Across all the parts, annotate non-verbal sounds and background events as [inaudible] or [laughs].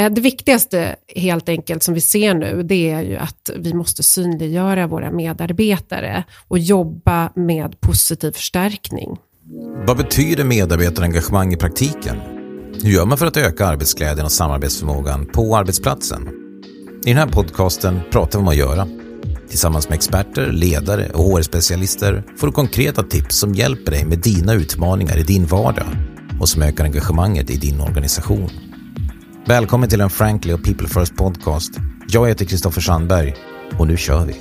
Eh, det viktigaste helt enkelt som vi ser nu, det är ju att vi måste synliggöra våra medarbetare och jobba med positiv förstärkning. Vad betyder medarbetarengagemang i praktiken? Hur gör man för att öka arbetsglädjen och samarbetsförmågan på arbetsplatsen? I den här podcasten pratar vi om att göra. Tillsammans med experter, ledare och HR-specialister får du konkreta tips som hjälper dig med dina utmaningar i din vardag och som ökar engagemanget i din organisation. Välkommen till en Frankly och People First podcast. Jag heter Kristoffer Sandberg och nu kör vi.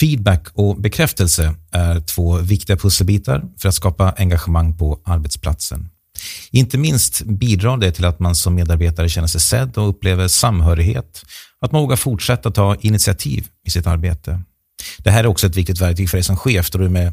Feedback och bekräftelse är två viktiga pusselbitar för att skapa engagemang på arbetsplatsen. Inte minst bidrar det till att man som medarbetare känner sig sedd och upplever samhörighet, att man vågar fortsätta ta initiativ i sitt arbete. Det här är också ett viktigt verktyg för dig som chef då du med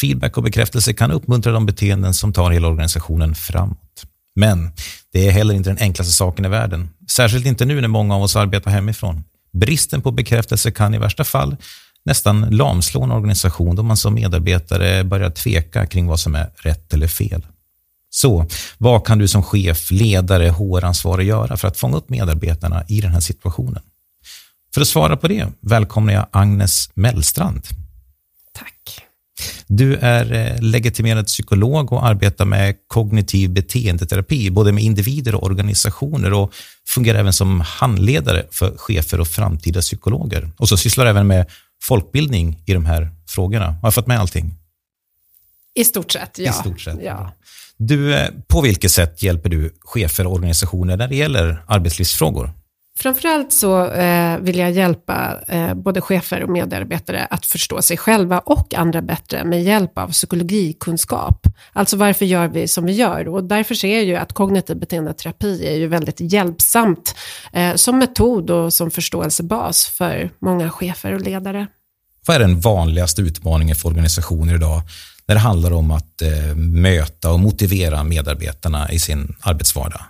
feedback och bekräftelse kan uppmuntra de beteenden som tar hela organisationen framåt. Men det är heller inte den enklaste saken i världen, särskilt inte nu när många av oss arbetar hemifrån. Bristen på bekräftelse kan i värsta fall nästan lamslå en organisation då man som medarbetare börjar tveka kring vad som är rätt eller fel. Så vad kan du som chef, ledare, HR-ansvarig göra för att fånga upp medarbetarna i den här situationen? För att svara på det välkomnar jag Agnes Mellstrand. Tack. Du är eh, legitimerad psykolog och arbetar med kognitiv beteendeterapi, både med individer och organisationer och fungerar även som handledare för chefer och framtida psykologer. Och så sysslar även med folkbildning i de här frågorna. Har jag fått med allting? I stort sett, ja. I stort sett. ja. Du, eh, på vilket sätt hjälper du chefer och organisationer när det gäller arbetslivsfrågor? Framförallt så eh, vill jag hjälpa eh, både chefer och medarbetare att förstå sig själva och andra bättre med hjälp av psykologikunskap. Alltså varför gör vi som vi gör? Och därför ser jag ju att kognitiv beteendeterapi är ju väldigt hjälpsamt eh, som metod och som förståelsebas för många chefer och ledare. Vad är den vanligaste utmaningen för organisationer idag när det handlar om att eh, möta och motivera medarbetarna i sin arbetsvardag?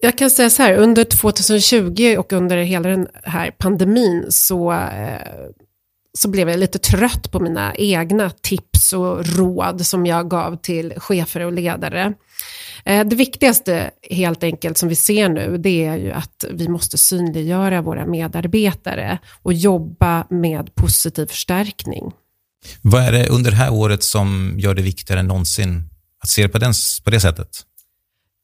Jag kan säga så här, under 2020 och under hela den här pandemin så, eh, så blev jag lite trött på mina egna tips och råd som jag gav till chefer och ledare. Eh, det viktigaste helt enkelt som vi ser nu, det är ju att vi måste synliggöra våra medarbetare och jobba med positiv förstärkning. Vad är det under det här året som gör det viktigare än någonsin att se det på, den, på det sättet?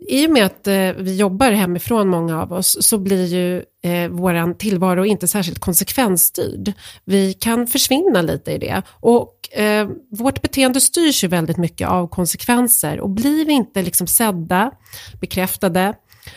I och med att eh, vi jobbar hemifrån, många av oss, så blir ju eh, vår tillvaro inte särskilt konsekvensstyrd. Vi kan försvinna lite i det. Och eh, vårt beteende styrs ju väldigt mycket av konsekvenser. Och blir vi inte liksom sedda, bekräftade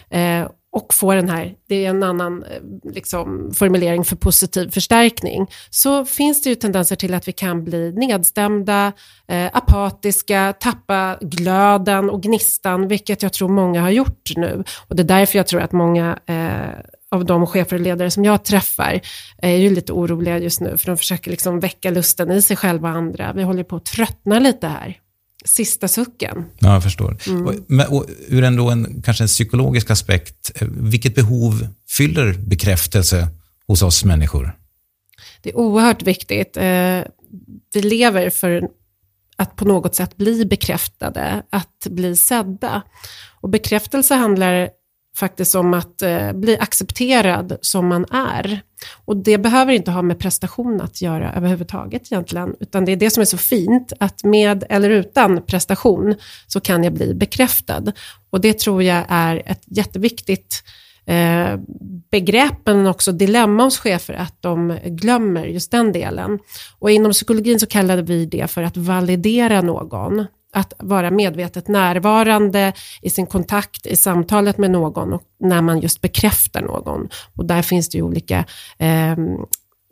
eh, och får den här, det är en annan eh, liksom, formulering för positiv förstärkning, så finns det ju tendenser till att vi kan bli nedstämda, eh, apatiska, tappa glöden och gnistan, vilket jag tror många har gjort nu. Och det är därför jag tror att många eh, av de chefer och ledare som jag träffar är ju lite oroliga just nu, för de försöker liksom väcka lusten i sig själva och andra. Vi håller på att tröttna lite här sista sucken. Ja, jag förstår. Mm. Och, men, och ur ändå en, kanske en psykologisk aspekt, eh, vilket behov fyller bekräftelse hos oss människor? Det är oerhört viktigt. Eh, vi lever för att på något sätt bli bekräftade, att bli sedda. Och bekräftelse handlar faktiskt om att eh, bli accepterad som man är. Och det behöver inte ha med prestation att göra överhuvudtaget egentligen, utan det är det som är så fint, att med eller utan prestation så kan jag bli bekräftad. Och det tror jag är ett jätteviktigt eh, begrepp, men också dilemma hos chefer, att de glömmer just den delen. Och inom psykologin så kallade vi det för att validera någon att vara medvetet närvarande i sin kontakt, i samtalet med någon och när man just bekräftar någon. Och där finns det ju olika eh,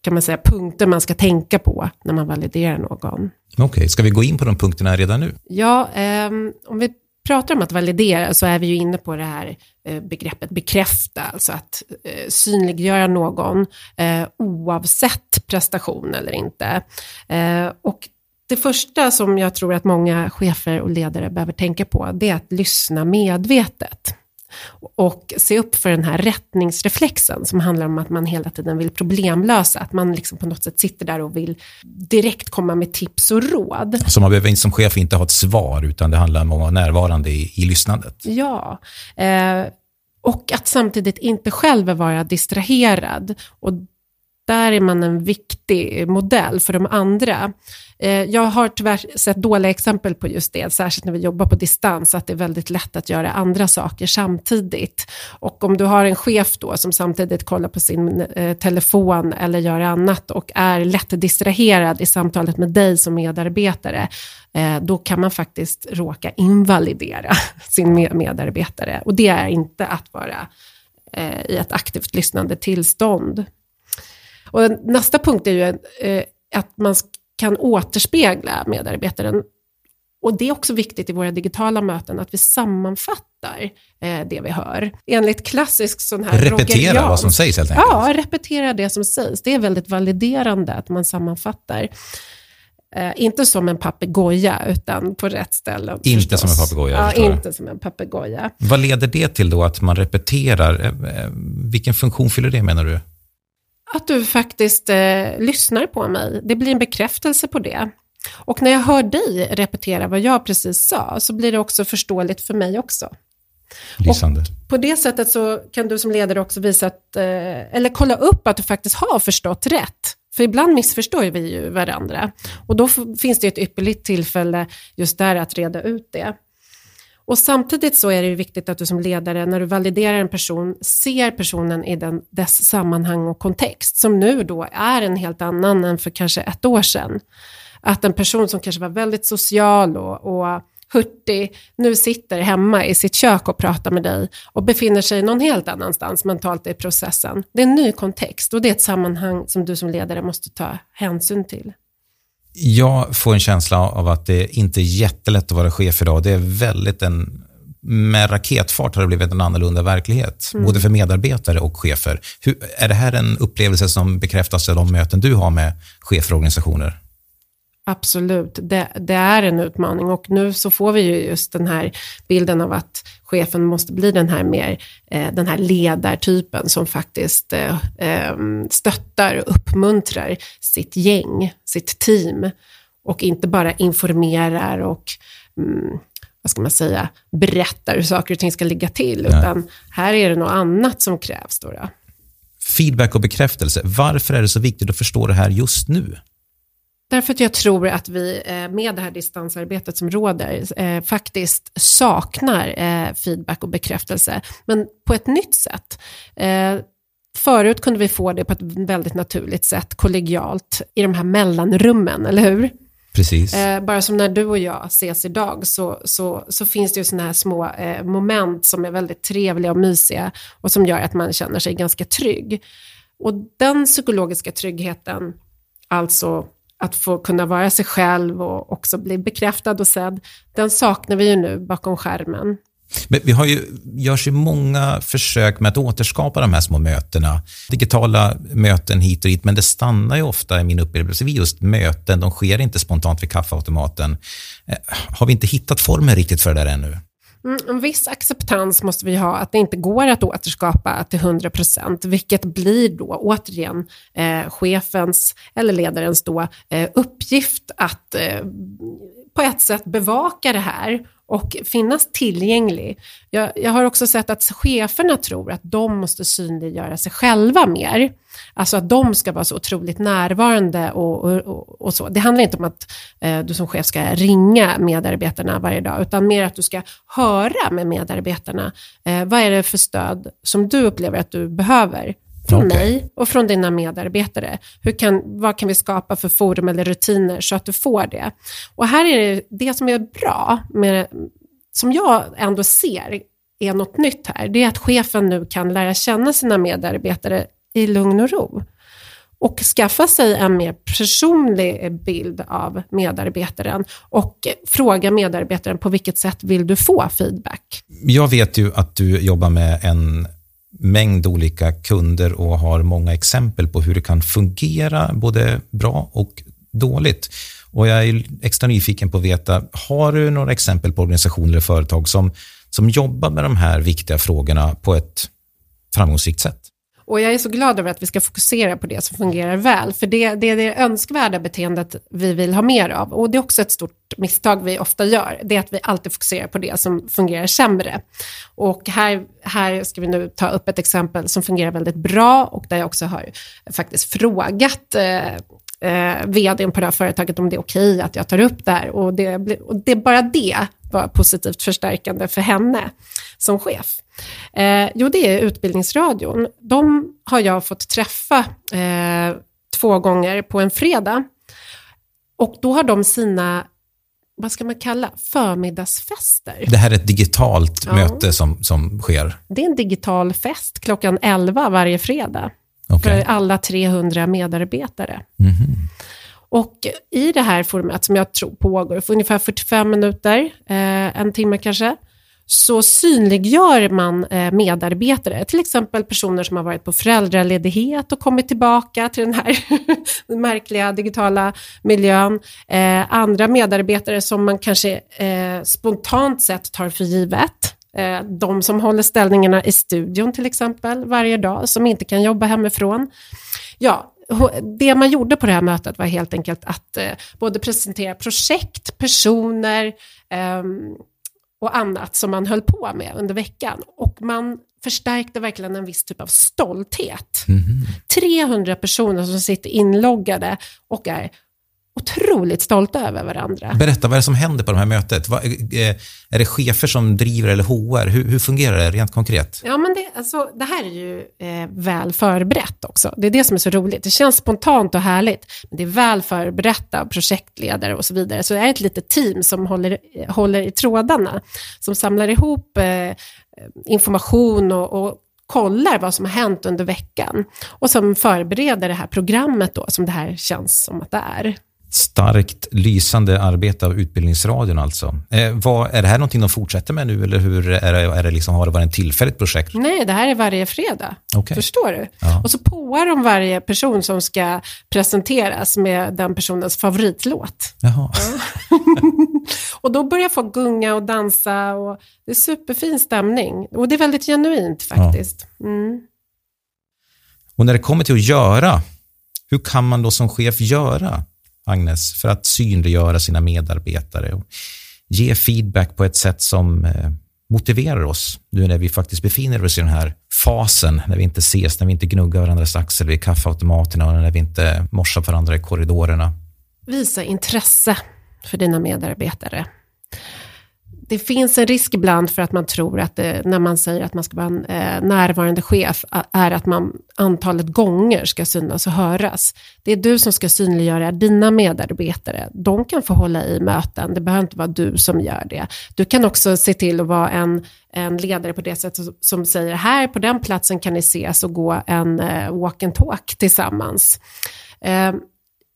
kan man säga, punkter man ska tänka på när man validerar någon. Okej, okay. ska vi gå in på de punkterna redan nu? Ja, eh, om vi pratar om att validera så är vi ju inne på det här eh, begreppet bekräfta, alltså att eh, synliggöra någon eh, oavsett prestation eller inte. Och det första som jag tror att många chefer och ledare behöver tänka på, det är att lyssna medvetet. Och se upp för den här rättningsreflexen som handlar om att man hela tiden vill problemlösa. Att man liksom på något sätt sitter där och vill direkt komma med tips och råd. Så man behöver som chef inte ha ett svar, utan det handlar om att vara närvarande i, i lyssnandet? Ja. Eh, och att samtidigt inte själv vara distraherad. Och där är man en viktig modell för de andra. Eh, jag har tyvärr sett dåliga exempel på just det, särskilt när vi jobbar på distans, att det är väldigt lätt att göra andra saker samtidigt. Och om du har en chef då som samtidigt kollar på sin eh, telefon eller gör annat och är lätt distraherad i samtalet med dig som medarbetare, eh, då kan man faktiskt råka invalidera [laughs] sin medarbetare. Och det är inte att vara i ett aktivt lyssnande tillstånd. Och nästa punkt är ju eh, att man kan återspegla medarbetaren. Och det är också viktigt i våra digitala möten, att vi sammanfattar eh, det vi hör. Enligt klassisk sån här Repetera vad som sägs helt enkelt? Ja, repetera det som sägs. Det är väldigt validerande att man sammanfattar. Eh, inte som en papegoja, utan på rätt ställen. Inte förstås. som en papegoja? Ja, inte som en papegoja. Vad leder det till då, att man repeterar? Eh, eh, vilken funktion fyller det, menar du? Att du faktiskt eh, lyssnar på mig. Det blir en bekräftelse på det. Och när jag hör dig repetera vad jag precis sa så blir det också förståeligt för mig också. Lysande. Och på det sättet så kan du som ledare också visa att, eh, eller kolla upp att du faktiskt har förstått rätt. För ibland missförstår vi ju varandra. Och då finns det ett ypperligt tillfälle just där att reda ut det. Och samtidigt så är det viktigt att du som ledare, när du validerar en person, ser personen i den, dess sammanhang och kontext, som nu då är en helt annan än för kanske ett år sedan. Att en person som kanske var väldigt social och, och hurtig, nu sitter hemma i sitt kök och pratar med dig och befinner sig någon helt annanstans mentalt i processen. Det är en ny kontext och det är ett sammanhang som du som ledare måste ta hänsyn till. Jag får en känsla av att det inte är jättelätt att vara chef idag. Det är väldigt en med raketfart har det blivit en annorlunda verklighet, mm. både för medarbetare och chefer. Hur, är det här en upplevelse som bekräftas av de möten du har med chefer och organisationer? Absolut, det, det, är en utmaning och nu så får vi ju just den här bilden av att chefen måste bli den här mer, eh, den här ledartypen som faktiskt eh, eh, stöttar och uppmuntrar sitt gäng, sitt team och inte bara informerar och mm, vad ska man säga, berättar hur saker och ting ska ligga till, Nej. utan här är det något annat som krävs. Då, då. Feedback och bekräftelse. Varför är det så viktigt att förstå det här just nu? Därför att jag tror att vi eh, med det här distansarbetet som råder eh, faktiskt saknar eh, feedback och bekräftelse, men på ett nytt sätt. Förut kunde vi få det på ett väldigt naturligt sätt, kollegialt, i de här mellanrummen, eller hur? Precis. bara som när du och jag ses idag så, så, så finns det ju sådana här små moment som är väldigt trevliga och mysiga och som gör att man känner sig ganska trygg. Och den psykologiska tryggheten, alltså att få kunna vara sig själv och också bli bekräftad och sedd, den saknar vi ju nu bakom skärmen. Men vi har ju, görs ju många försök med att återskapa de här små mötena. Digitala möten hit och dit, men det stannar ju ofta i min upplevelse vid just möten. De sker inte spontant vid kaffeautomaten. Eh, har vi inte hittat formen riktigt för det där ännu? Mm, en viss acceptans måste vi ha att det inte går att återskapa till 100 procent, vilket blir då återigen eh, chefens eller ledarens då, eh, uppgift att eh, på ett sätt bevaka det här och finnas tillgänglig. Jag, jag, har också sett att cheferna tror att de måste synliggöra sig själva mer. Alltså att de ska vara så otroligt närvarande och, och, och så. Det handlar inte om att eh, du som chef ska ringa medarbetarna varje dag, utan mer att du ska höra med medarbetarna. Eh, vad är det för stöd som du upplever att du behöver? Från okay. mig och från dina medarbetare. Hur kan, vad kan vi skapa för forum eller rutiner så att du får det? Och här är det, det som är bra, med, som jag ändå ser är något nytt här, det är att chefen nu kan lära känna sina medarbetare i lugn och ro och skaffa sig en mer personlig bild av medarbetaren och fråga medarbetaren på vilket sätt vill du få feedback? Jag vet ju att du jobbar med en mängd olika kunder och har många exempel på hur det kan fungera både bra och dåligt. Och jag är extra nyfiken på att veta, har du några exempel på organisationer eller företag som som jobbar med de här viktiga frågorna på ett framgångsrikt sätt. Och jag är så glad över att vi ska fokusera på det som fungerar väl, för det, det är det önskvärda beteendet vi vill ha mer av. Och det är också ett stort misstag vi ofta gör, det är att vi alltid fokuserar på det som fungerar sämre. Och här, här ska vi nu ta upp ett exempel som fungerar väldigt bra och där jag också har faktiskt frågat eh, eh, vdn på det här företaget om det är okej att jag tar upp det här. Och det, och det, bara det var positivt förstärkande för henne som chef. Eh, jo, det är Utbildningsradion. De har jag fått träffa eh, två gånger på en fredag. Och då har de sina vad ska man kalla, förmiddagsfester. Det här är ett digitalt ja. möte som, som sker? Det är en digital fest klockan 11 varje fredag okay. för alla 300 medarbetare. Mm -hmm. Och i det här forumet, som jag tror pågår för ungefär 45 minuter, eh, en timme kanske, så synliggör man eh, medarbetare, till exempel personer som har varit på föräldraledighet och kommit tillbaka till den här [laughs] märkliga digitala miljön. Eh, andra medarbetare som man kanske eh, spontant sett tar för givet. Eh, de som håller ställningarna i studion till exempel varje dag, som inte kan jobba hemifrån. Ja, det man gjorde på det här mötet var helt enkelt att eh, både presentera projekt, personer eh, och annat som man höll på med under veckan. Och man förstärkte verkligen en viss typ av stolthet. Mm. 300 personer som sitter inloggade och är otroligt stolta över varandra. Berätta, vad är det som händer på de här mötet? Eh, är det chefer som driver eller HR? Hur, hur fungerar det rent konkret? Ja, men det, alltså, det här är ju eh, väl förberett också. Det är det som är så roligt. Det känns spontant och härligt, men det är väl förberett av projektledare och så vidare. Så det är ett litet team som håller, håller i trådarna, som samlar ihop eh, information och, och kollar vad som har hänt under veckan och som förbereder det här programmet då, som det här känns som att det är starkt lysande arbete av Utbildningsradion alltså. Eh, vad, är det här någonting de fortsätter med nu eller hur är det, är det liksom, har det varit ett tillfälligt projekt? Nej, det här är varje fredag. Okay. Förstår du? Ja. Och så påar de varje person som ska presenteras med den personens favoritlåt. Jaha. Ja. [laughs] och då börjar folk gunga och dansa och det är superfin stämning. Och det är väldigt genuint faktiskt. Ja. Mm. Och när det kommer till att göra, hur kan man då som chef göra? Agnes, för att synliggöra sina medarbetare och ge feedback på ett sätt som eh, motiverar oss nu när vi faktiskt befinner oss i den här fasen när vi inte ses, när vi inte gnuggar varandras axel vid kaffeautomaterna och när vi inte morsar varandra i korridorerna. Visa intresse för dina medarbetare det finns en risk ibland för att man tror att det, när man säger att man ska vara en eh, närvarande chef är att man antalet gånger ska synas och höras. Det är du som ska synliggöra dina medarbetare. De kan få hålla i möten, det behöver inte vara du som gör det. Du kan också se till att vara en, en ledare på det sättet som säger här på den platsen kan ni ses och gå en eh, walk and talk tillsammans. Eh,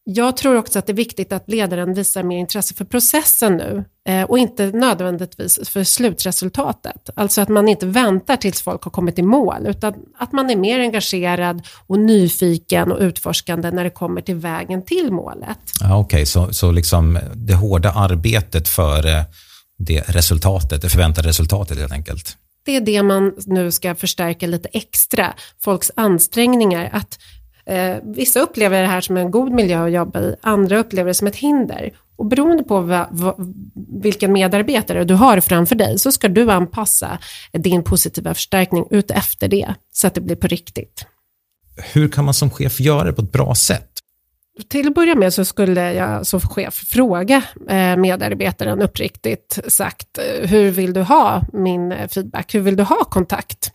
jag tror också att det är viktigt att ledaren visar mer intresse för processen nu eh, och inte nödvändigtvis för slutresultatet. Alltså att man inte väntar tills folk har kommit i mål utan att man är mer engagerad och nyfiken och utforskande när det kommer till vägen till målet. Ja, Okej, okay. så, så liksom det hårda arbetet före det resultatet, det förväntade resultatet helt enkelt. Det är det man nu ska förstärka lite extra, folks ansträngningar att Eh, vissa upplever det här som en god miljö att jobba i, andra upplever det som ett hinder. Och beroende på va, va, vilken medarbetare du har framför dig så ska du anpassa din positiva förstärkning ut efter det så att det blir på riktigt. Hur kan man som chef göra det på ett bra sätt? Till att börja med så skulle jag som chef fråga eh, medarbetaren uppriktigt sagt, eh, hur vill du ha min feedback? Hur vill du ha kontakt?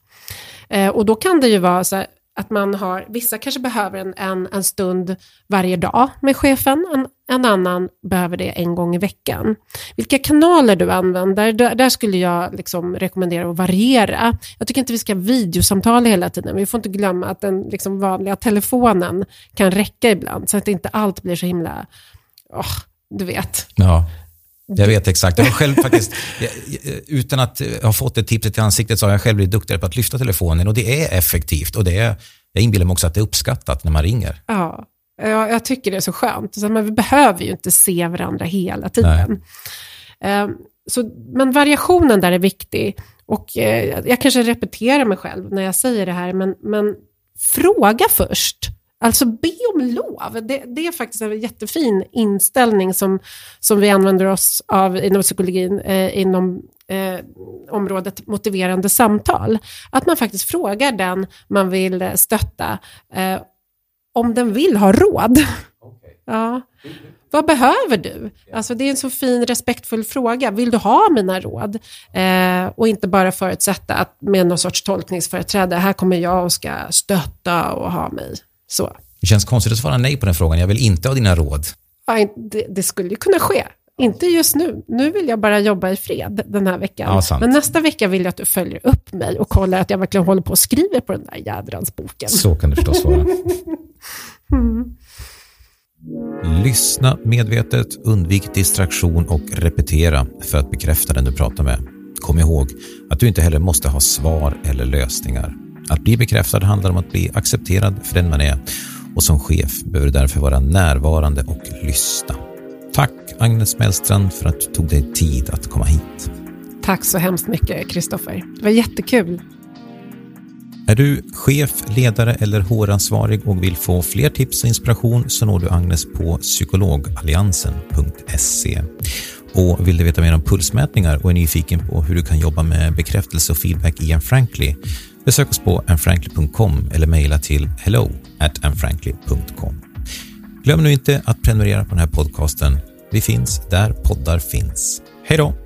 Och då kan det ju vara så här, att man har, vissa kanske behöver en, en, en stund varje dag med chefen, en, en annan behöver det en gång i veckan. Vilka kanaler du använder, där, där skulle jag liksom rekommendera att variera. Jag tycker inte vi ska videosamtala hela tiden, vi får inte glömma att den liksom vanliga telefonen kan räcka ibland, så att inte allt blir så himla, oh, du vet. Ja. Jag vet exakt. Jag har själv faktiskt, utan att ha fått det tipset i ansiktet, så har jag själv blivit duktigare på att lyfta telefonen och det är effektivt och det är, jag inbillar mig också att det är uppskattat när man ringer. Ja, jag tycker det är så skönt. Så man behöver ju inte se varandra hela tiden. Eh, så, men variationen där är viktig. Och eh, jag kanske repeterar mig själv när jag säger det här, men, men fråga först. Alltså be om lov. Det, det, är faktiskt en jättefin inställning som, som vi använder oss av inom psykologin, eh, inom eh, området motiverande samtal. Att man faktiskt frågar den man vill stötta eh, om den vill ha råd. Okay. [laughs] Ja. Vad behöver du? Alltså det är en så fin, respektfull fråga. Vill du ha mina råd? Eh, och inte bara förutsätta att med någon sorts tolkningsföreträde, här kommer jag och ska stötta och ha mig. Så. Det känns konstigt att svara nej på den frågan. Jag vill inte ha dina råd. Ja, det, det skulle ju kunna ske. Inte just nu. Nu vill jag bara jobba i fred den här veckan. Ja, Men nästa vecka vill jag att du följer upp mig och kollar att jag verkligen håller på och skriver på den där jädrans boken. Så kan det förstås vara. [laughs] mm. Lyssna medvetet, undvik distraktion och repetera för att bekräfta den du pratar med. Kom ihåg att du inte heller måste ha svar eller lösningar. Att bli bekräftad handlar om att bli accepterad för den man är och som chef behöver du därför vara närvarande och lyssna. Tack Agnes Mellstrand för att du tog dig tid att komma hit. Tack så hemskt mycket Kristoffer. Det var jättekul. Är du chef, ledare eller HR-ansvarig och vill få fler tips och inspiration så når du Agnes på psykologalliansen.se. Och vill du veta mer om pulsmätningar och är nyfiken på hur du kan jobba med bekräftelse och feedback i Frankly besök oss på anfrankly.com eller mejla till hello at anfrankly.com. Glöm nu inte att prenumerera på den här podcasten. Vi finns där poddar finns. Hej då!